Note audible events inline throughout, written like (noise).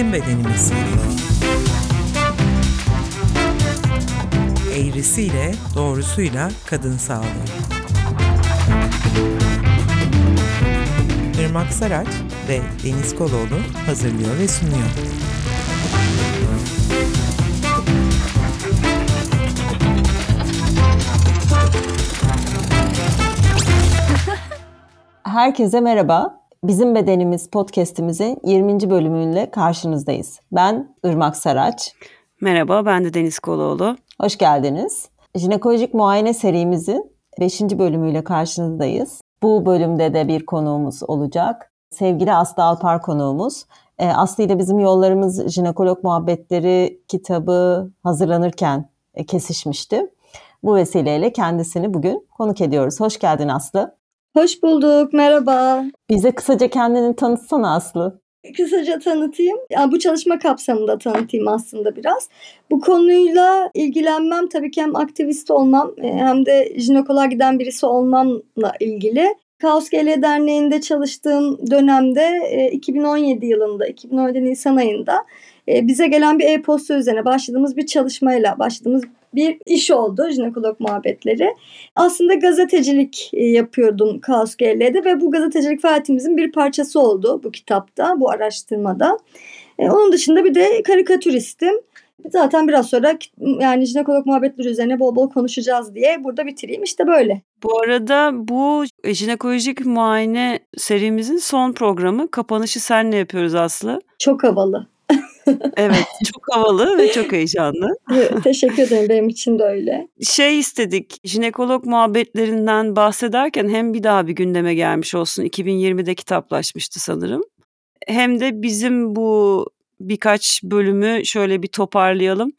Bizim Bedenimiz. Eğrisiyle, doğrusuyla kadın sağlığı. Irmak Saraç ve Deniz Koloğlu hazırlıyor ve sunuyor. Herkese merhaba. Bizim Bedenimiz podcast'imizin 20. bölümüyle karşınızdayız. Ben Irmak Saraç. Merhaba, ben de Deniz Koloğlu. Hoş geldiniz. Jinekolojik muayene serimizin 5. bölümüyle karşınızdayız. Bu bölümde de bir konuğumuz olacak. Sevgili Aslı Alpar konuğumuz. E, Aslı ile bizim yollarımız Jinekolog Muhabbetleri kitabı hazırlanırken e, kesişmişti. Bu vesileyle kendisini bugün konuk ediyoruz. Hoş geldin Aslı. Hoş bulduk, merhaba. Bize kısaca kendini tanıtsana Aslı. Kısaca tanıtayım. Yani bu çalışma kapsamında tanıtayım aslında biraz. Bu konuyla ilgilenmem tabii ki hem aktivist olmam e, hem de jinekoloğa giden birisi olmamla ilgili. Kaos GL Derneği'nde çalıştığım dönemde 2017 e, yılında, 2017 Nisan ayında e, bize gelen bir e-posta üzerine başladığımız bir çalışmayla başladığımız bir iş oldu jinekolog muhabbetleri. Aslında gazetecilik e, yapıyordum Kaos GL'de ve bu gazetecilik faaliyetimizin bir parçası oldu bu kitapta, bu araştırmada. E, onun dışında bir de karikatüristim. Zaten biraz sonra yani jinekolog muhabbetleri üzerine bol bol konuşacağız diye burada bitireyim. İşte böyle. Bu arada bu jinekolojik muayene serimizin son programı. Kapanışı senle yapıyoruz Aslı. Çok havalı. Evet, çok havalı ve çok heyecanlı. teşekkür ederim. Benim için de öyle. Şey istedik, jinekolog muhabbetlerinden bahsederken hem bir daha bir gündeme gelmiş olsun. 2020'de kitaplaşmıştı sanırım. Hem de bizim bu birkaç bölümü şöyle bir toparlayalım.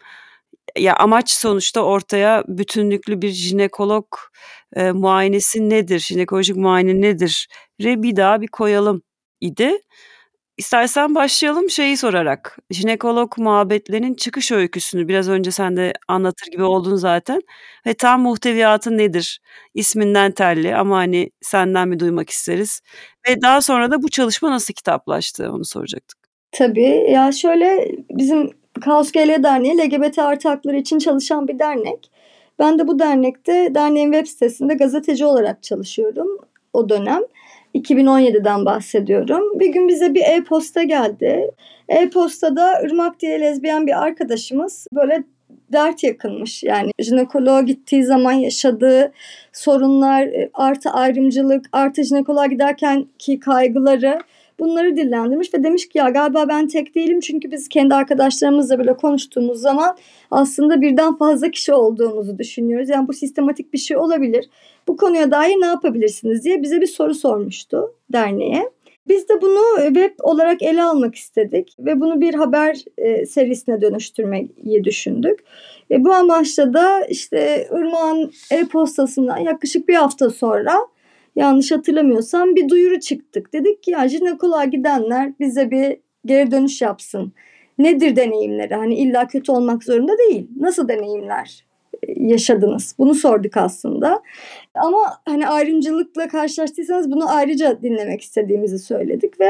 Ya amaç sonuçta ortaya bütünlüklü bir jinekolog e, muayenesi nedir, jinekolojik muayene nedir? Re bir daha bir koyalım idi. İstersen başlayalım şeyi sorarak. Jinekolog muhabbetlerinin çıkış öyküsünü biraz önce sen de anlatır gibi oldun zaten. Ve tam muhteviyatı nedir? İsminden telli ama hani senden bir duymak isteriz. Ve daha sonra da bu çalışma nasıl kitaplaştı onu soracaktık. Tabii ya şöyle bizim Kaos GL Derneği LGBT artı hakları için çalışan bir dernek. Ben de bu dernekte derneğin web sitesinde gazeteci olarak çalışıyorum o dönem. 2017'den bahsediyorum. Bir gün bize bir e-posta geldi. E-postada Irmak diye lezbiyen bir arkadaşımız böyle dert yakınmış. Yani jinekoloğa gittiği zaman yaşadığı sorunlar, artı ayrımcılık, artı jinekoloğa giderken ki kaygıları bunları dillendirmiş ve demiş ki ya galiba ben tek değilim çünkü biz kendi arkadaşlarımızla bile konuştuğumuz zaman aslında birden fazla kişi olduğumuzu düşünüyoruz. Yani bu sistematik bir şey olabilir. Bu konuya dair ne yapabilirsiniz diye bize bir soru sormuştu derneğe. Biz de bunu web olarak ele almak istedik ve bunu bir haber e, serisine dönüştürmeyi düşündük. E, bu amaçla da işte Irmak'ın e-postasından yaklaşık bir hafta sonra yanlış hatırlamıyorsam bir duyuru çıktık. Dedik ki ya jinekoloğa gidenler bize bir geri dönüş yapsın. Nedir deneyimleri? Hani illa kötü olmak zorunda değil. Nasıl deneyimler yaşadınız? Bunu sorduk aslında. Ama hani ayrımcılıkla karşılaştıysanız bunu ayrıca dinlemek istediğimizi söyledik ve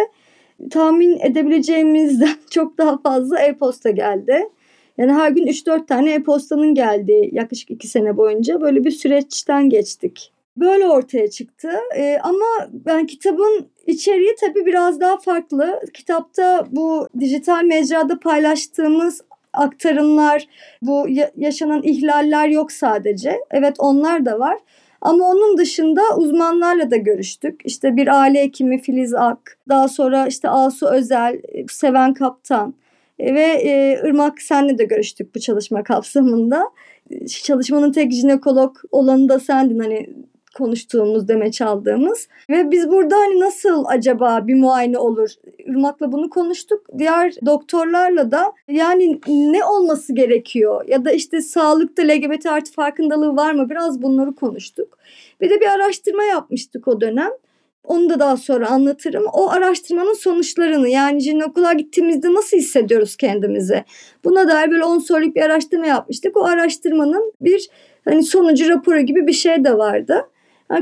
tahmin edebileceğimizden (laughs) çok daha fazla e-posta geldi. Yani her gün 3-4 tane e-postanın geldiği yaklaşık 2 sene boyunca böyle bir süreçten geçtik. Böyle ortaya çıktı. Ee, ama ben kitabın içeriği tabii biraz daha farklı. Kitapta bu dijital mecrada paylaştığımız aktarımlar, bu yaşanan ihlaller yok sadece. Evet onlar da var. Ama onun dışında uzmanlarla da görüştük. İşte bir aile hekimi Filiz Ak, daha sonra işte Asu Özel, Seven Kaptan ve e, Irmak senle de görüştük bu çalışma kapsamında. Çalışmanın tek jinekolog olanı da sendin hani konuştuğumuz, deme çaldığımız. Ve biz burada hani nasıl acaba bir muayene olur? Irmak'la bunu konuştuk. Diğer doktorlarla da yani ne olması gerekiyor? Ya da işte sağlıkta LGBT artı farkındalığı var mı? Biraz bunları konuştuk. Bir de bir araştırma yapmıştık o dönem. Onu da daha sonra anlatırım. O araştırmanın sonuçlarını yani jinekoloğa gittiğimizde nasıl hissediyoruz kendimizi? Buna dair böyle 10 soruluk bir araştırma yapmıştık. O araştırmanın bir hani sonucu raporu gibi bir şey de vardı.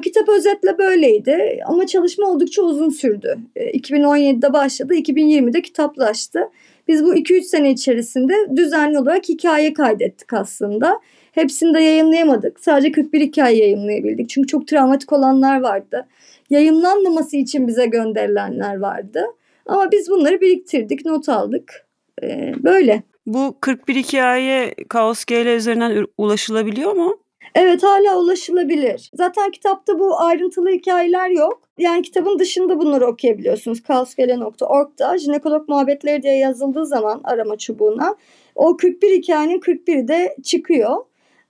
Kitap özetle böyleydi ama çalışma oldukça uzun sürdü. 2017'de e, başladı, 2020'de kitaplaştı. Biz bu 2-3 sene içerisinde düzenli olarak hikaye kaydettik aslında. Hepsini de yayınlayamadık. Sadece 41 hikaye yayınlayabildik. Çünkü çok travmatik olanlar vardı. Yayınlanmaması için bize gönderilenler vardı. Ama biz bunları biriktirdik, not aldık. Ee, böyle. Bu 41 hikaye Kaos GL üzerinden ulaşılabiliyor mu? Evet hala ulaşılabilir. Zaten kitapta bu ayrıntılı hikayeler yok. Yani kitabın dışında bunları okuyabiliyorsunuz. kaosgele.org'da jinekolog muhabbetleri diye yazıldığı zaman arama çubuğuna o 41 hikayenin 41'i de çıkıyor.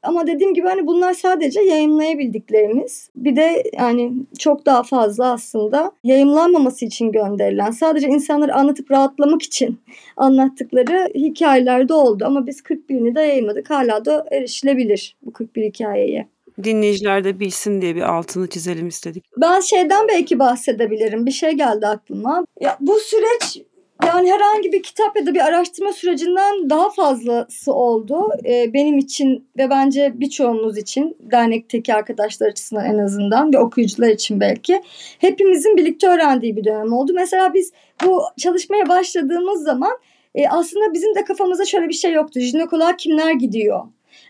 Ama dediğim gibi hani bunlar sadece yayınlayabildiklerimiz. Bir de yani çok daha fazla aslında yayınlanmaması için gönderilen, sadece insanları anlatıp rahatlamak için (laughs) anlattıkları hikayelerde oldu. Ama biz 41'ini de yayınladık. Hala da erişilebilir bu 41 hikayeyi. Dinleyiciler de bilsin diye bir altını çizelim istedik. Ben şeyden belki bahsedebilirim. Bir şey geldi aklıma. Ya bu süreç yani herhangi bir kitap ya da bir araştırma sürecinden daha fazlası oldu. Ee, benim için ve bence birçoğumuz için, dernekteki arkadaşlar açısından en azından ve okuyucular için belki. Hepimizin birlikte öğrendiği bir dönem oldu. Mesela biz bu çalışmaya başladığımız zaman e, aslında bizim de kafamızda şöyle bir şey yoktu. Jinekoloğa kimler gidiyor?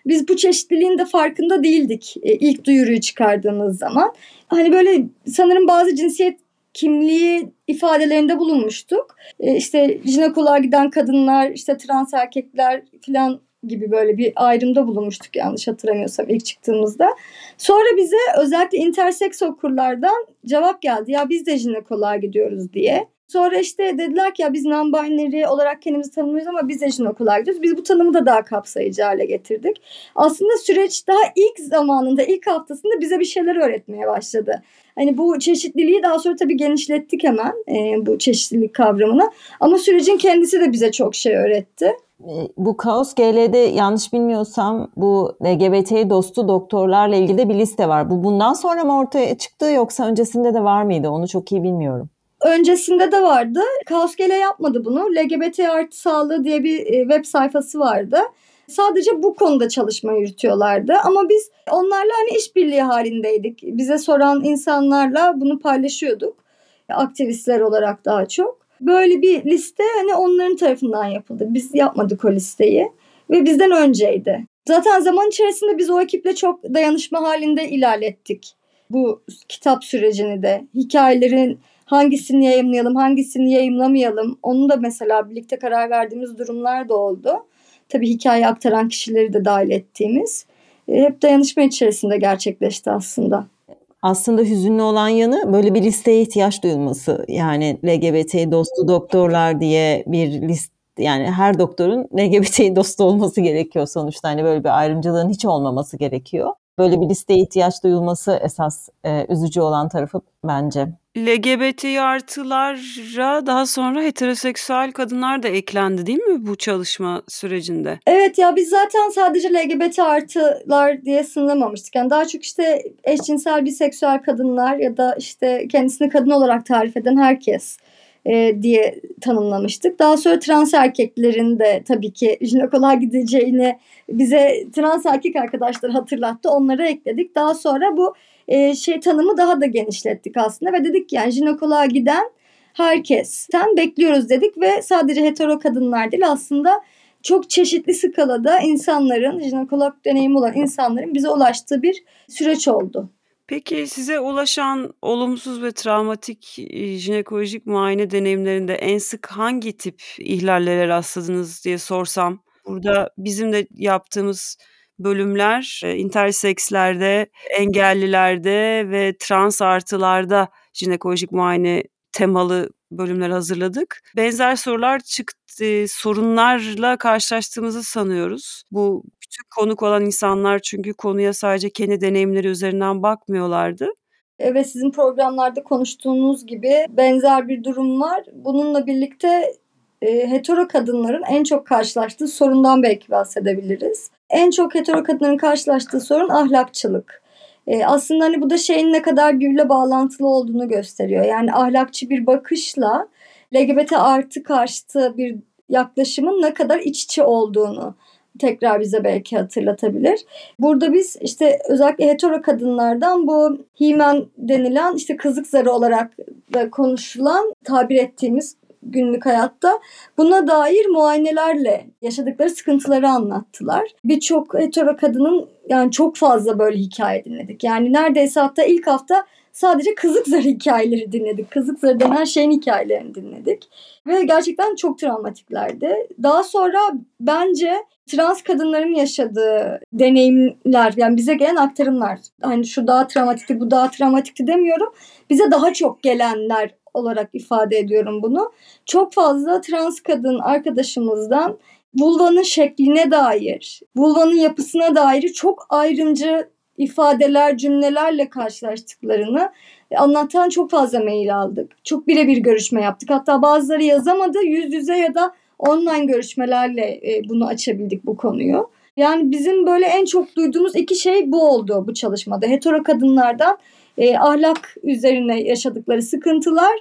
Biz bu çeşitliliğin de farkında değildik e, ilk duyuruyu çıkardığımız zaman. Hani böyle sanırım bazı cinsiyet kimliği ifadelerinde bulunmuştuk. E, işte jinekoloğa giden kadınlar, işte trans erkekler falan gibi böyle bir ayrımda bulunmuştuk yanlış hatırlamıyorsam ilk çıktığımızda. Sonra bize özellikle interseks okurlardan cevap geldi. Ya biz de jinekoloğa gidiyoruz diye. Sonra işte dediler ki ya biz non-binary olarak kendimizi tanımlıyoruz ama biz de jinekoloğa gidiyoruz. Biz bu tanımı da daha kapsayıcı hale getirdik. Aslında süreç daha ilk zamanında, ilk haftasında bize bir şeyler öğretmeye başladı. Hani bu çeşitliliği daha sonra tabii genişlettik hemen e, bu çeşitlilik kavramını. Ama sürecin kendisi de bize çok şey öğretti. E, bu Kaos GL'de yanlış bilmiyorsam bu LGBT dostu doktorlarla ilgili de bir liste var. Bu bundan sonra mı ortaya çıktı yoksa öncesinde de var mıydı? Onu çok iyi bilmiyorum. Öncesinde de vardı. Kaos GL yapmadı bunu. LGBT artı sağlığı diye bir e, web sayfası vardı. Sadece bu konuda çalışma yürütüyorlardı. Ama biz onlarla hani işbirliği halindeydik. Bize soran insanlarla bunu paylaşıyorduk. Aktivistler olarak daha çok. Böyle bir liste hani onların tarafından yapıldı. Biz yapmadık o listeyi ve bizden önceydi. Zaten zaman içerisinde biz o ekiple çok dayanışma halinde ilerlettik. Bu kitap sürecini de, hikayelerin hangisini yayımlayalım, hangisini yayımlamayalım. Onu da mesela birlikte karar verdiğimiz durumlar da oldu. Tabii hikaye aktaran kişileri de dahil ettiğimiz. E, hep dayanışma içerisinde gerçekleşti aslında. Aslında hüzünlü olan yanı böyle bir listeye ihtiyaç duyulması. Yani LGBT dostu doktorlar diye bir list yani her doktorun LGBT dostu olması gerekiyor sonuçta. Hani böyle bir ayrımcılığın hiç olmaması gerekiyor. Böyle bir listeye ihtiyaç duyulması esas e, üzücü olan tarafı bence. LGBT artılara daha sonra heteroseksüel kadınlar da eklendi değil mi bu çalışma sürecinde? Evet ya biz zaten sadece LGBT artılar diye sınırlamamıştık. Yani daha çok işte eşcinsel biseksüel kadınlar ya da işte kendisini kadın olarak tarif eden herkes e, diye tanımlamıştık. Daha sonra trans erkeklerin de tabii ki jinekoloğa gideceğini bize trans erkek arkadaşlar hatırlattı. Onları ekledik. Daha sonra bu e, şey tanımı daha da genişlettik aslında ve dedik ki yani jinekoloğa giden herkesten bekliyoruz dedik ve sadece hetero kadınlar değil aslında çok çeşitli skalada insanların, jinekolog deneyimi olan insanların bize ulaştığı bir süreç oldu. Peki size ulaşan olumsuz ve travmatik jinekolojik muayene deneyimlerinde en sık hangi tip ihlallere rastladınız diye sorsam, burada bizim de yaptığımız bölümler intersekslerde, engellilerde ve trans artılarda jinekolojik muayene temalı bölümler hazırladık. Benzer sorular çıktı sorunlarla karşılaştığımızı sanıyoruz. Bu bütün konuk olan insanlar çünkü konuya sadece kendi deneyimleri üzerinden bakmıyorlardı. Evet sizin programlarda konuştuğunuz gibi benzer bir durum var. Bununla birlikte e, hetero kadınların en çok karşılaştığı sorundan belki bahsedebiliriz. En çok hetero kadınların karşılaştığı sorun ahlakçılık. E, aslında hani bu da şeyin ne kadar birbirle bağlantılı olduğunu gösteriyor. Yani ahlakçı bir bakışla LGBT artı karşıtı bir yaklaşımın ne kadar iç içe olduğunu tekrar bize belki hatırlatabilir. Burada biz işte özellikle hetero kadınlardan bu himen denilen işte kızlık zarı olarak da konuşulan tabir ettiğimiz günlük hayatta buna dair muayenelerle yaşadıkları sıkıntıları anlattılar. Birçok hetero kadının yani çok fazla böyle hikaye dinledik. Yani neredeyse hatta ilk hafta sadece kızık zarı (laughs) hikayeleri dinledik. Kızık zarı denen şeyin hikayelerini dinledik. Ve gerçekten çok travmatiklerdi. Daha sonra bence trans kadınların yaşadığı deneyimler yani bize gelen aktarımlar hani şu daha travmatikti bu daha travmatikti demiyorum. Bize daha çok gelenler olarak ifade ediyorum bunu. Çok fazla trans kadın arkadaşımızdan vulvanın şekline dair, vulvanın yapısına dair çok ayrımcı ifadeler, cümlelerle karşılaştıklarını anlatan çok fazla mail aldık. Çok birebir görüşme yaptık. Hatta bazıları yazamadı. Yüz yüze ya da online görüşmelerle e, bunu açabildik bu konuyu. Yani bizim böyle en çok duyduğumuz iki şey bu oldu bu çalışmada. Hetero kadınlardan e, ahlak üzerine yaşadıkları sıkıntılar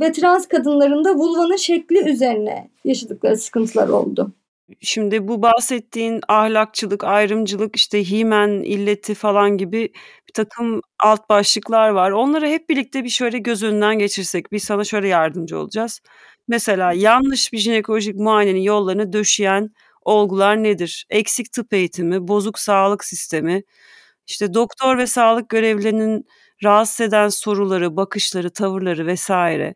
ve trans kadınların da vulvanın şekli üzerine yaşadıkları sıkıntılar oldu. Şimdi bu bahsettiğin ahlakçılık, ayrımcılık, işte himen illeti falan gibi bir takım alt başlıklar var. Onları hep birlikte bir şöyle göz önünden geçirsek biz sana şöyle yardımcı olacağız. Mesela yanlış bir jinekolojik muayenenin yollarını döşeyen olgular nedir? Eksik tıp eğitimi, bozuk sağlık sistemi, işte doktor ve sağlık görevlilerinin rahatsız eden soruları, bakışları, tavırları vesaire.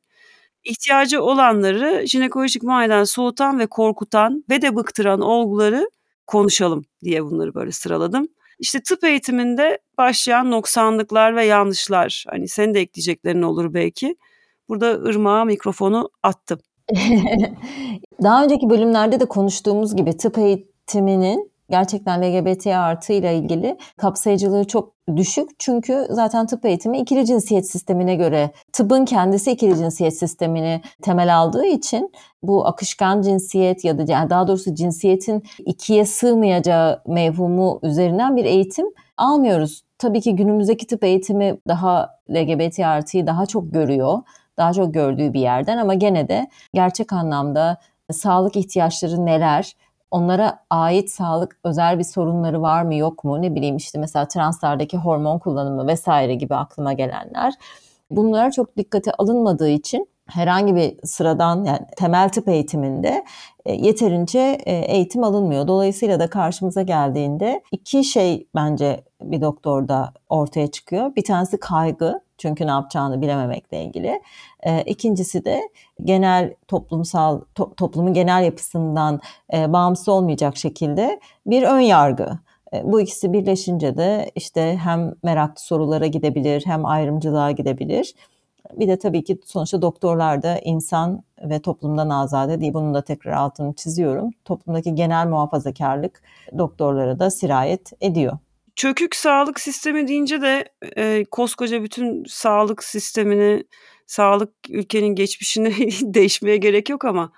İhtiyacı olanları jinekolojik muayeneden soğutan ve korkutan ve de bıktıran olguları konuşalım diye bunları böyle sıraladım. İşte tıp eğitiminde başlayan noksanlıklar ve yanlışlar. Hani senin de ekleyeceklerin olur belki. Burada Irmak'a mikrofonu attım. (laughs) Daha önceki bölümlerde de konuştuğumuz gibi tıp eğitiminin gerçekten LGBT artı ile ilgili kapsayıcılığı çok düşük. Çünkü zaten tıp eğitimi ikili cinsiyet sistemine göre tıbbın kendisi ikili cinsiyet sistemini temel aldığı için bu akışkan cinsiyet ya da yani daha doğrusu cinsiyetin ikiye sığmayacağı mevhumu üzerinden bir eğitim almıyoruz. Tabii ki günümüzdeki tıp eğitimi daha LGBT artıyı daha çok görüyor. Daha çok gördüğü bir yerden ama gene de gerçek anlamda sağlık ihtiyaçları neler, onlara ait sağlık özel bir sorunları var mı yok mu ne bileyim işte mesela translardaki hormon kullanımı vesaire gibi aklıma gelenler. Bunlara çok dikkate alınmadığı için herhangi bir sıradan yani temel tıp eğitiminde e, yeterince e, eğitim alınmıyor. Dolayısıyla da karşımıza geldiğinde iki şey bence bir doktorda ortaya çıkıyor. Bir tanesi kaygı çünkü ne yapacağını bilememekle ilgili. E, ikincisi de genel toplumsal to, toplumun genel yapısından e, bağımsız olmayacak şekilde bir ön yargı. E, bu ikisi birleşince de işte hem meraklı sorulara gidebilir hem ayrımcılığa gidebilir. Bir de tabii ki sonuçta doktorlar da insan ve toplumdan azade değil. Bunun da tekrar altını çiziyorum. Toplumdaki genel muhafazakarlık doktorlara da sirayet ediyor. Çökük sağlık sistemi deyince de e, koskoca bütün sağlık sistemini, sağlık ülkenin geçmişini (laughs) değişmeye gerek yok ama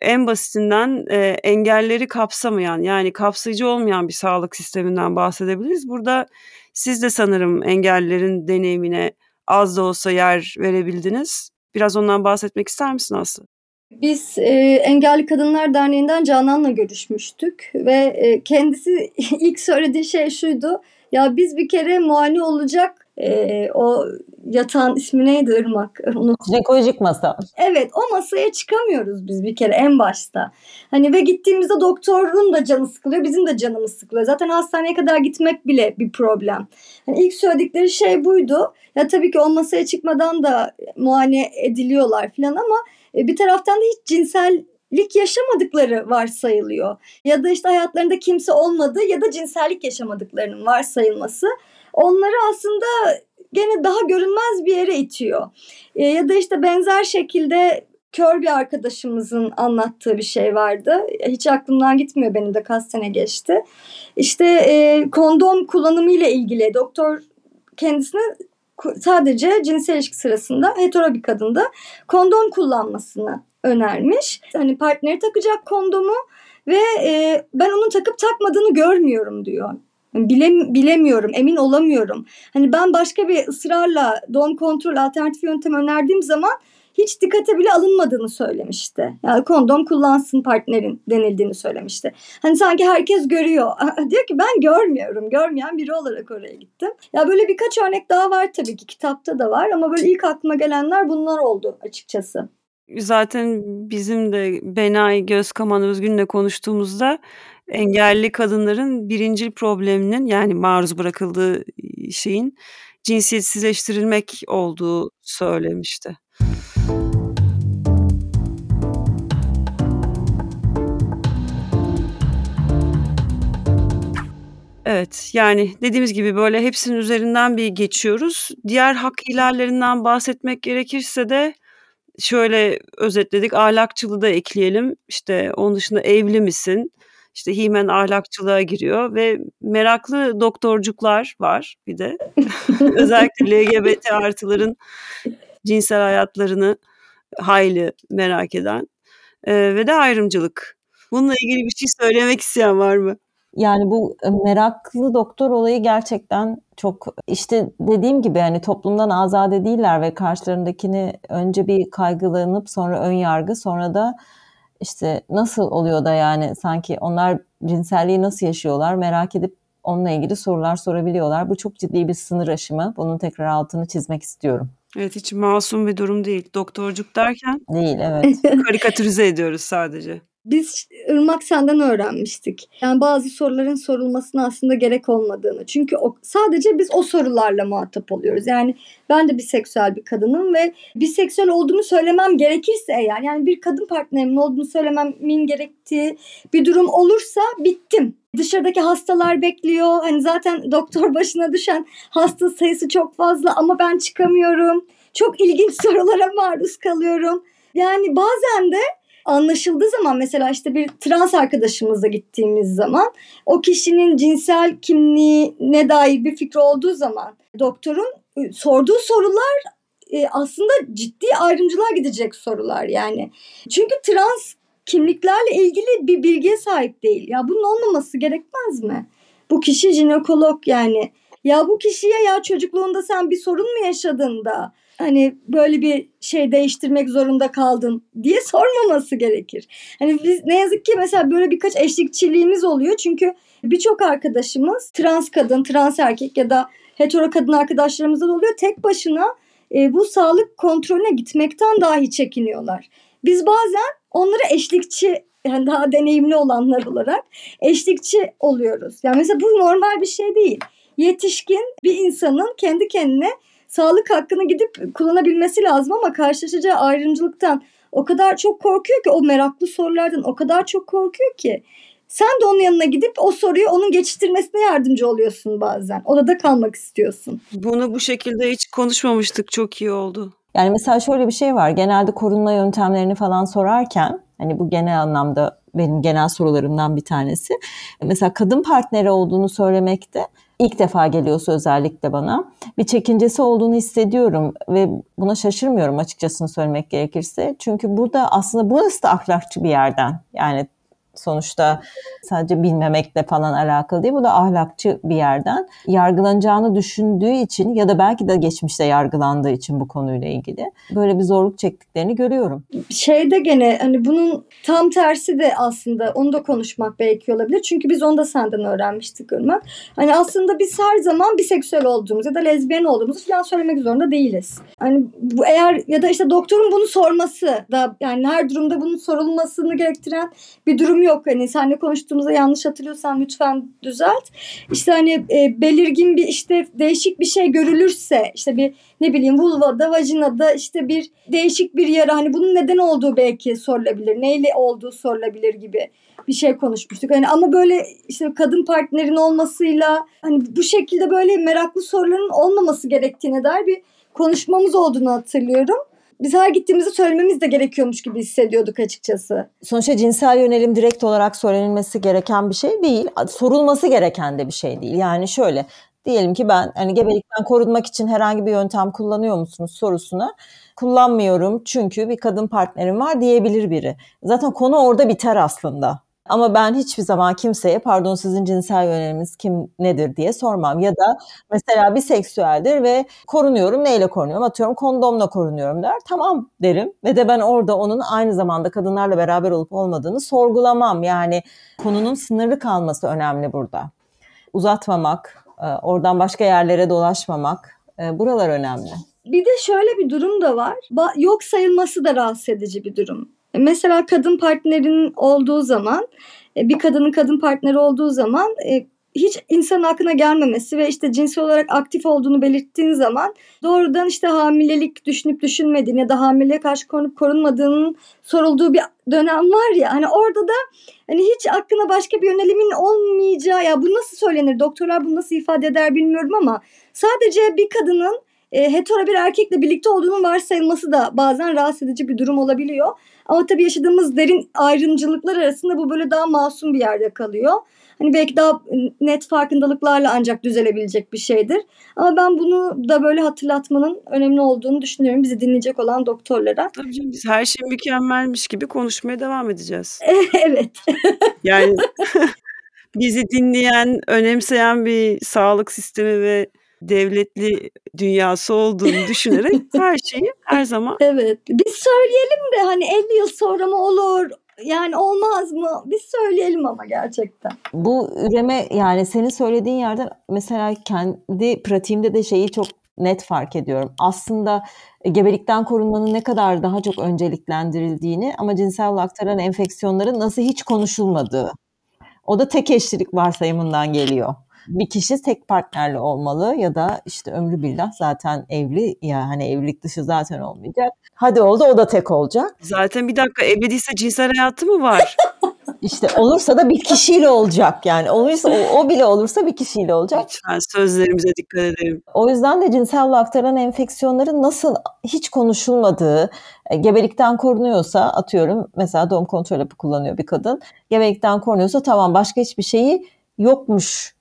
en basitinden e, engelleri kapsamayan yani kapsayıcı olmayan bir sağlık sisteminden bahsedebiliriz. Burada siz de sanırım engellerin deneyimine az da olsa yer verebildiniz. Biraz ondan bahsetmek ister misin Aslı? Biz e, Engelli Kadınlar Derneği'nden Canan'la görüşmüştük ve e, kendisi (laughs) ilk söylediği şey şuydu. Ya biz bir kere muayene olacak e, o yatağın ismi neydi Irmak? Jinekolojik masa. Evet o masaya çıkamıyoruz biz bir kere en başta. Hani ve gittiğimizde doktorun da canı sıkılıyor bizim de canımız sıkılıyor. Zaten hastaneye kadar gitmek bile bir problem. Hani ilk söyledikleri şey buydu. Ya tabii ki o masaya çıkmadan da muayene ediliyorlar falan ama bir taraftan da hiç cinsellik yaşamadıkları varsayılıyor. Ya da işte hayatlarında kimse olmadığı ya da cinsellik yaşamadıklarının varsayılması onları aslında gene daha görünmez bir yere itiyor. E, ya da işte benzer şekilde kör bir arkadaşımızın anlattığı bir şey vardı. Hiç aklımdan gitmiyor benim de kaç sene geçti. İşte e, kondom kullanımı ile ilgili doktor kendisine sadece cinsel ilişki sırasında hetero bir kadında kondom kullanmasını önermiş. Hani partneri takacak kondomu ve e, ben onun takıp takmadığını görmüyorum diyor. Bile, bilemiyorum, emin olamıyorum. Hani ben başka bir ısrarla doğum kontrol alternatif yöntem önerdiğim zaman hiç dikkate bile alınmadığını söylemişti. Yani kondom kullansın partnerin denildiğini söylemişti. Hani sanki herkes görüyor. (laughs) Diyor ki ben görmüyorum. Görmeyen biri olarak oraya gittim. Ya böyle birkaç örnek daha var tabii ki kitapta da var ama böyle ilk aklıma gelenler bunlar oldu açıkçası. Zaten bizim de Benay Gözkaman Özgün'le konuştuğumuzda engelli kadınların birincil probleminin yani maruz bırakıldığı şeyin cinsiyetsizleştirilmek olduğu söylemişti. Evet, yani dediğimiz gibi böyle hepsinin üzerinden bir geçiyoruz. Diğer hak ihlallerinden bahsetmek gerekirse de şöyle özetledik. Ahlakçılığı da ekleyelim. İşte onun dışında evli misin? İşte himen ahlakçılığa giriyor ve meraklı doktorcuklar var bir de. (laughs) Özellikle LGBT artıların cinsel hayatlarını hayli merak eden ee, ve de ayrımcılık. Bununla ilgili bir şey söylemek isteyen var mı? Yani bu e, meraklı doktor olayı gerçekten çok işte dediğim gibi hani toplumdan azade değiller ve karşılarındakini önce bir kaygılanıp sonra ön yargı sonra da işte nasıl oluyor da yani sanki onlar cinselliği nasıl yaşıyorlar merak edip onunla ilgili sorular sorabiliyorlar. Bu çok ciddi bir sınır aşımı. Bunun tekrar altını çizmek istiyorum. Evet hiç masum bir durum değil. Doktorcuk derken Değil evet. (laughs) karikatürize ediyoruz sadece. Biz Irmak senden öğrenmiştik. Yani bazı soruların sorulmasına aslında gerek olmadığını. Çünkü o, sadece biz o sorularla muhatap oluyoruz. Yani ben de biseksüel bir kadınım ve biseksüel olduğumu söylemem gerekirse eğer yani bir kadın partnerimin olduğunu söylememin gerektiği bir durum olursa bittim. Dışarıdaki hastalar bekliyor. Hani zaten doktor başına düşen hasta sayısı çok fazla ama ben çıkamıyorum. Çok ilginç (laughs) sorulara maruz kalıyorum. Yani bazen de anlaşıldığı zaman mesela işte bir trans arkadaşımızla gittiğimiz zaman o kişinin cinsel kimliğine dair bir fikri olduğu zaman doktorun e, sorduğu sorular e, aslında ciddi ayrımcılığa gidecek sorular yani. Çünkü trans kimliklerle ilgili bir bilgiye sahip değil. Ya bunun olmaması gerekmez mi? Bu kişi jinekolog yani. Ya bu kişiye ya çocukluğunda sen bir sorun mu yaşadın da hani böyle bir şey değiştirmek zorunda kaldın diye sormaması gerekir. Hani biz ne yazık ki mesela böyle birkaç eşlikçiliğimiz oluyor. Çünkü birçok arkadaşımız trans kadın, trans erkek ya da hetero kadın arkadaşlarımızda da oluyor. Tek başına e, bu sağlık kontrolüne gitmekten dahi çekiniyorlar. Biz bazen onlara eşlikçi yani daha deneyimli olanlar olarak eşlikçi oluyoruz. Yani mesela bu normal bir şey değil. Yetişkin bir insanın kendi kendine sağlık hakkını gidip kullanabilmesi lazım ama karşılaşacağı ayrımcılıktan o kadar çok korkuyor ki o meraklı sorulardan o kadar çok korkuyor ki sen de onun yanına gidip o soruyu onun geçiştirmesine yardımcı oluyorsun bazen. Odada kalmak istiyorsun. Bunu bu şekilde hiç konuşmamıştık. Çok iyi oldu. Yani mesela şöyle bir şey var. Genelde korunma yöntemlerini falan sorarken hani bu genel anlamda benim genel sorularımdan bir tanesi. Mesela kadın partneri olduğunu söylemekte ilk defa geliyorsa özellikle bana bir çekincesi olduğunu hissediyorum ve buna şaşırmıyorum açıkçası söylemek gerekirse. Çünkü burada aslında burası da ahlakçı bir yerden. Yani sonuçta sadece bilmemekle falan alakalı değil. Bu da ahlakçı bir yerden. Yargılanacağını düşündüğü için ya da belki de geçmişte yargılandığı için bu konuyla ilgili böyle bir zorluk çektiklerini görüyorum. Şeyde gene hani bunun tam tersi de aslında onu da konuşmak belki olabilir. Çünkü biz onu da senden öğrenmiştik Irmak. Hani aslında biz her zaman biseksüel olduğumuz ya da lezbiyen olduğumuzu falan söylemek zorunda değiliz. Hani bu eğer ya da işte doktorun bunu sorması da yani her durumda bunun sorulmasını gerektiren bir durum yok. Hani seninle konuştuğumuzda yanlış hatırlıyorsan lütfen düzelt. İşte hani e, belirgin bir işte değişik bir şey görülürse işte bir ne bileyim vulvada, vajinada işte bir değişik bir yara hani bunun neden olduğu belki sorulabilir. Neyle olduğu sorulabilir gibi bir şey konuşmuştuk. Hani ama böyle işte kadın partnerin olmasıyla hani bu şekilde böyle meraklı soruların olmaması gerektiğine dair bir konuşmamız olduğunu hatırlıyorum biz her gittiğimizde söylememiz de gerekiyormuş gibi hissediyorduk açıkçası. Sonuçta cinsel yönelim direkt olarak söylenilmesi gereken bir şey değil. Sorulması gereken de bir şey değil. Yani şöyle diyelim ki ben hani gebelikten korunmak için herhangi bir yöntem kullanıyor musunuz sorusuna kullanmıyorum çünkü bir kadın partnerim var diyebilir biri. Zaten konu orada biter aslında. Ama ben hiçbir zaman kimseye pardon sizin cinsel yöneliminiz kim nedir diye sormam. Ya da mesela biseksüeldir ve korunuyorum. Neyle korunuyorum? Atıyorum kondomla korunuyorum der. Tamam derim. Ve de ben orada onun aynı zamanda kadınlarla beraber olup olmadığını sorgulamam. Yani konunun sınırlı kalması önemli burada. Uzatmamak, e, oradan başka yerlere dolaşmamak. e, Buralar önemli. Bir de şöyle bir durum da var. Yok sayılması da rahatsız edici bir durum. Mesela kadın partnerin olduğu zaman, e, bir kadının kadın partneri olduğu zaman e, hiç insanın aklına gelmemesi ve işte cinsel olarak aktif olduğunu belirttiğin zaman doğrudan işte hamilelik düşünüp düşünmediğini ya da hamileliğe karşı korunup korunmadığının sorulduğu bir dönem var ya hani orada da hani hiç aklına başka bir yönelimin olmayacağı ya bu nasıl söylenir doktorlar bunu nasıl ifade eder bilmiyorum ama sadece bir kadının e, hetero bir erkekle birlikte olduğunun varsayılması da bazen rahatsız edici bir durum olabiliyor. Ama tabii yaşadığımız derin ayrımcılıklar arasında bu böyle daha masum bir yerde kalıyor. Hani belki daha net farkındalıklarla ancak düzelebilecek bir şeydir. Ama ben bunu da böyle hatırlatmanın önemli olduğunu düşünüyorum bizi dinleyecek olan doktorlara. Tabii canım biz her şey mükemmelmiş gibi konuşmaya devam edeceğiz. (laughs) evet. (laughs) Yani (laughs) bizi dinleyen, önemseyen bir sağlık sistemi ve devletli dünyası olduğunu düşünerek (laughs) her şeyi her zaman Evet. Biz söyleyelim de hani 50 yıl sonra mı olur? Yani olmaz mı? Biz söyleyelim ama gerçekten. Bu üreme yani senin söylediğin yerden mesela kendi pratiğimde de şeyi çok net fark ediyorum. Aslında gebelikten korunmanın ne kadar daha çok önceliklendirildiğini ama cinsel aktaran enfeksiyonların nasıl hiç konuşulmadığı. O da tek eşlilik varsayımından geliyor. Bir kişi tek partnerli olmalı ya da işte ömrü billah zaten evli ya hani evlilik dışı zaten olmayacak. Hadi oldu o da tek olacak. zaten bir dakika evli değilse cinsel hayatı mı var? (laughs) İşte olursa da bir kişiyle olacak yani. Olursa o, o bile olursa bir kişiyle olacak. Lütfen sözlerimize dikkat edelim. O yüzden de cinsel yolu aktaran enfeksiyonların nasıl hiç konuşulmadığı, e, gebelikten korunuyorsa atıyorum mesela doğum kontrol hapı kullanıyor bir kadın. Gebelikten korunuyorsa tamam başka hiçbir şeyi yokmuş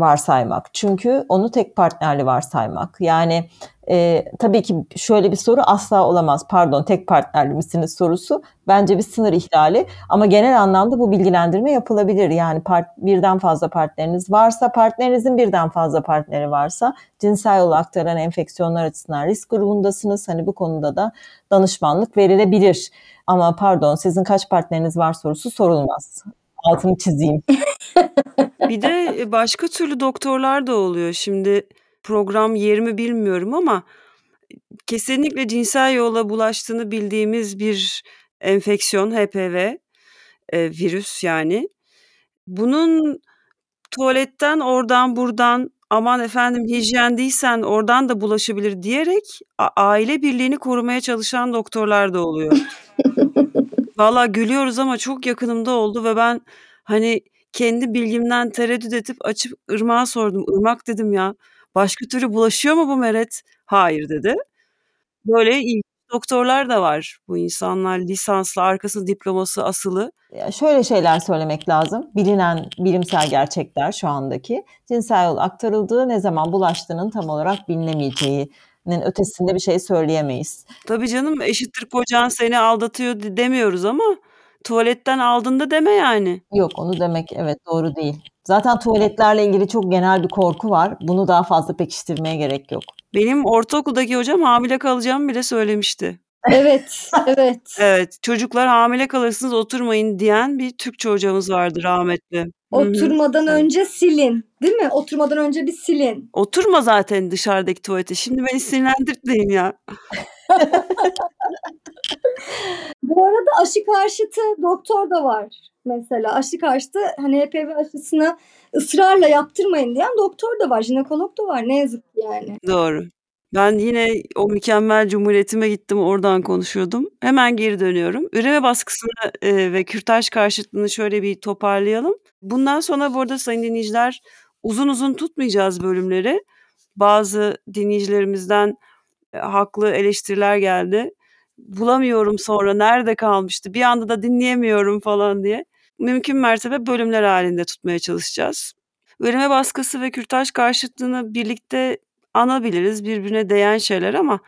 varsaymak. Çünkü onu tek partnerli varsaymak. Yani e, tabii ki şöyle bir soru asla olamaz. Pardon tek partnerli misiniz sorusu bence bir sınır ihlali. Ama genel anlamda bu bilgilendirme yapılabilir. Yani part, birden fazla partneriniz varsa, partnerinizin birden fazla partneri varsa cinsel yolu aktaran enfeksiyonlar açısından risk grubundasınız. Hani bu konuda da danışmanlık verilebilir. Ama pardon sizin kaç partneriniz var sorusu sorulmaz. Altını çizeyim. (laughs) (laughs) Bir de e, başka türlü doktorlar da oluyor. Şimdi program yerimi bilmiyorum ama kesinlikle cinsel yolla bulaştığını bildiğimiz bir enfeksiyon HPV e, virüs yani. Bunun tuvaletten oradan buradan aman efendim hijyen değilsen oradan da bulaşabilir diyerek a- aile birliğini korumaya çalışan doktorlar da oluyor. (laughs) Valla gülüyoruz ama çok yakınımda oldu ve ben hani kendi bilgimden tereddüt edip açıp Irmak'a sordum. Irmak dedim ya başka türlü bulaşıyor mu bu meret? Hayır dedi. Böyle ilginç doktorlar da var. Bu insanlar lisanslı, arkasında diploması asılı. Ya şöyle şeyler söylemek lazım. Bilinen bilimsel gerçekler şu andaki. Cinsel yol aktarıldığı ne zaman bulaştığının tam olarak bilinemeyeceğinin ötesinde bir şey söyleyemeyiz. Tabii canım eşittir kocan seni aldatıyor de- demiyoruz ama tuvaletten aldın da deme yani. Yok onu demek evet doğru değil. Zaten tuvaletlerle ilgili çok genel bir korku var. Bunu daha fazla pekiştirmeye gerek yok. Benim ortaokuldaki hocam hamile kalacağımı bile söylemişti. Evet, evet. (laughs) Evet, çocuklar hamile kalırsınız oturmayın diyen bir Türkçe hocamız vardı rahmetli. Hı hı. Oturmadan önce silin. Değil mi? Oturmadan önce bir silin. Oturma zaten dışarıdaki tuvalete. Şimdi beni sinirlendirtmeyin ya. (laughs) Bu arada aşı karşıtı doktor da var mesela. Aşı karşıtı hani HPV aşısını ısrarla yaptırmayın diyen doktor da var. Jinekolog da var. Ne yazık ki yani. Doğru. Ben yine o mükemmel cumhuriyetime gittim oradan konuşuyordum. Hemen geri dönüyorum. Üreme baskısını e, ve kürtaj karşıtlığını şöyle bir toparlayalım. Bundan sonra bu arada sayın dinleyiciler uzun uzun tutmayacağız bölümleri. Bazı dinleyicilerimizden e, haklı eleştiriler geldi. Bulamıyorum sonra nerede kalmıştı bir anda da dinleyemiyorum falan diye. Mümkün mertebe bölümler halinde tutmaya çalışacağız. Üreme baskısı ve kürtaj karşıtlığını birlikte anabiliriz. Birbirine değen şeyler ama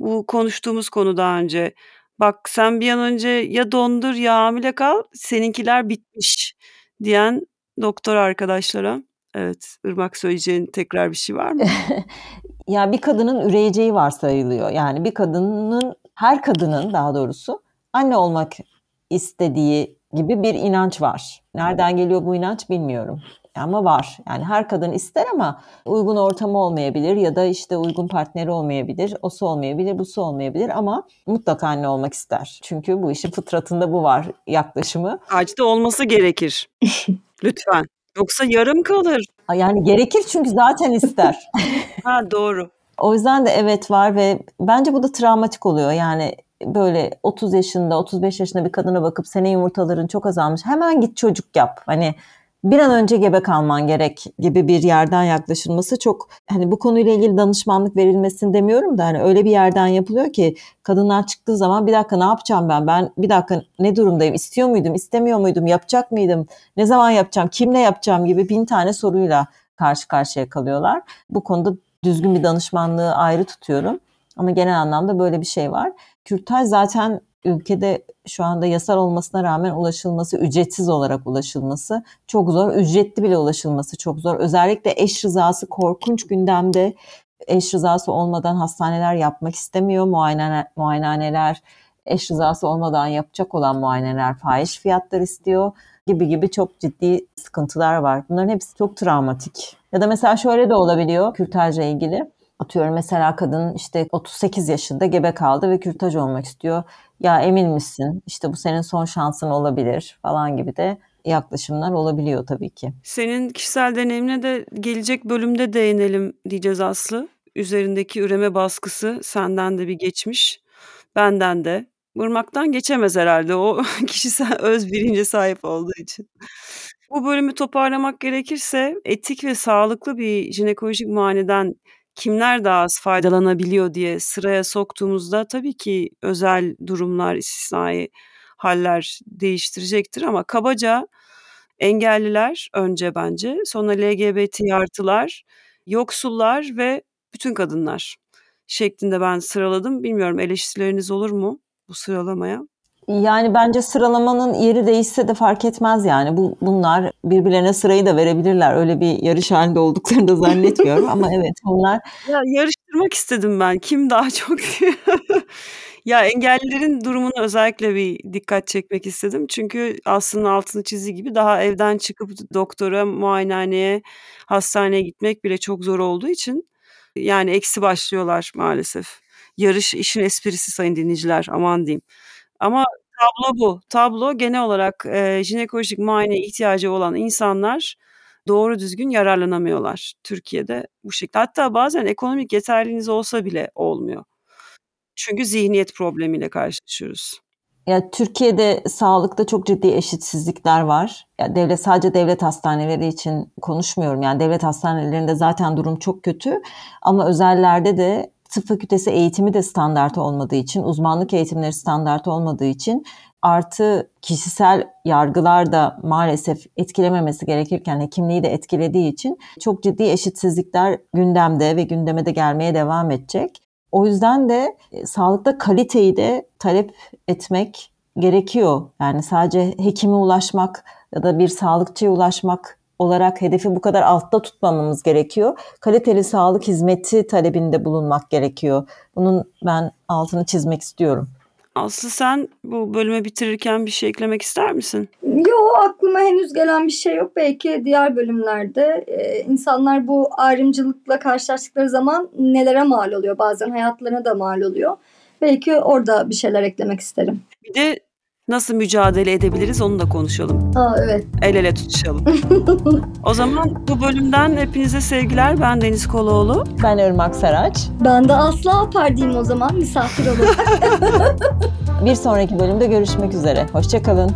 bu konuştuğumuz konu daha önce Bak sen bir an önce ya dondur ya hamile kal, seninkiler bitmiş diyen doktor arkadaşlara. Evet, Irmak söyleyeceğin tekrar bir şey var mı? (laughs) ya bir kadının üreyeceği varsayılıyor. Yani bir kadının, her kadının daha doğrusu anne olmak istediği gibi bir inanç var. Nereden geliyor bu inanç bilmiyorum. Ama var. Yani her kadın ister ama uygun ortamı olmayabilir ya da işte uygun partneri olmayabilir. O su olmayabilir, bu su olmayabilir ama mutlaka anne olmak ister. Çünkü bu işin fıtratında bu var yaklaşımı. Acide olması gerekir. (laughs) Lütfen. Yoksa yarım kalır. Yani gerekir çünkü zaten ister. (laughs) ha doğru. O yüzden de evet var ve bence bu da travmatik oluyor. Yani böyle 30 yaşında, 35 yaşında bir kadına bakıp senin yumurtaların çok azalmış. Hemen git çocuk yap. Hani bir an önce gebe kalman gerek gibi bir yerden yaklaşılması çok hani bu konuyla ilgili danışmanlık verilmesini demiyorum da hani öyle bir yerden yapılıyor ki kadınlar çıktığı zaman bir dakika ne yapacağım ben? Ben bir dakika ne durumdayım? İstiyor muydum? istemiyor muydum? Yapacak mıydım? Ne zaman yapacağım? Kimle yapacağım gibi bin tane soruyla karşı karşıya kalıyorlar. Bu konuda düzgün bir danışmanlığı ayrı tutuyorum. Ama genel anlamda böyle bir şey var. Kürtaj zaten ülkede şu anda yasal olmasına rağmen ulaşılması, ücretsiz olarak ulaşılması çok zor. Ücretli bile ulaşılması çok zor. Özellikle eş rızası korkunç gündemde. Eş rızası olmadan hastaneler yapmak istemiyor. Muayene, muayenehaneler eş rızası olmadan yapacak olan muayeneler fahiş fiyatlar istiyor gibi gibi çok ciddi sıkıntılar var. Bunların hepsi çok travmatik. Ya da mesela şöyle de olabiliyor kürtajla ilgili. Atıyorum mesela kadın işte 38 yaşında gebe kaldı ve kürtaj olmak istiyor. Ya emin misin? İşte bu senin son şansın olabilir falan gibi de yaklaşımlar olabiliyor tabii ki. Senin kişisel deneyimine de gelecek bölümde değinelim diyeceğiz Aslı. Üzerindeki üreme baskısı senden de bir geçmiş, benden de. Irmak'tan geçemez herhalde o (laughs) kişisel öz bilince sahip olduğu için. Bu bölümü toparlamak gerekirse etik ve sağlıklı bir jinekolojik muayeneden kimler daha az faydalanabiliyor diye sıraya soktuğumuzda tabii ki özel durumlar, istisnai haller değiştirecektir ama kabaca engelliler önce bence, sonra LGBT artılar, yoksullar ve bütün kadınlar şeklinde ben sıraladım. Bilmiyorum eleştirileriniz olur mu bu sıralamaya? Yani bence sıralamanın yeri değişse de fark etmez yani. Bu bunlar birbirlerine sırayı da verebilirler. Öyle bir yarış halinde olduklarını da zannetmiyorum ama (laughs) evet bunlar. Ya yarıştırmak istedim ben. Kim daha çok (laughs) Ya engellilerin durumuna özellikle bir dikkat çekmek istedim. Çünkü aslında altını çizdiği gibi daha evden çıkıp doktora, muayenehaneye, hastaneye gitmek bile çok zor olduğu için yani eksi başlıyorlar maalesef. Yarış işin esprisi sayın dinleyiciler aman diyeyim. Ama tablo bu. Tablo genel olarak e, jinekolojik muayene ihtiyacı olan insanlar doğru düzgün yararlanamıyorlar Türkiye'de bu şekilde. Hatta bazen ekonomik yeterliliğiniz olsa bile olmuyor. Çünkü zihniyet problemiyle karşılaşıyoruz. Ya Türkiye'de sağlıkta çok ciddi eşitsizlikler var. Ya devlet sadece devlet hastaneleri için konuşmuyorum. Yani devlet hastanelerinde zaten durum çok kötü ama özellerde de tıp fakültesi eğitimi de standart olmadığı için, uzmanlık eğitimleri standart olmadığı için artı kişisel yargılar da maalesef etkilememesi gerekirken hekimliği de etkilediği için çok ciddi eşitsizlikler gündemde ve gündeme de gelmeye devam edecek. O yüzden de e, sağlıkta kaliteyi de talep etmek gerekiyor. Yani sadece hekime ulaşmak ya da bir sağlıkçıya ulaşmak olarak hedefi bu kadar altta tutmamamız gerekiyor. Kaliteli sağlık hizmeti talebinde bulunmak gerekiyor. Bunun ben altını çizmek istiyorum. Aslı sen bu bölümü bitirirken bir şey eklemek ister misin? Yok aklıma henüz gelen bir şey yok. Belki diğer bölümlerde e, insanlar bu ayrımcılıkla karşılaştıkları zaman nelere mal oluyor. Bazen hayatlarına da mal oluyor. Belki orada bir şeyler eklemek isterim. Bir de nasıl mücadele edebiliriz onu da konuşalım. Aa, evet. El ele tutuşalım. (laughs) o zaman bu bölümden hepinize sevgiler. Ben Deniz Koloğlu. Ben Irmak Saraç. Ben de Aslı Alpar diyeyim o zaman misafir olarak. (laughs) bir sonraki bölümde görüşmek üzere. Hoşçakalın.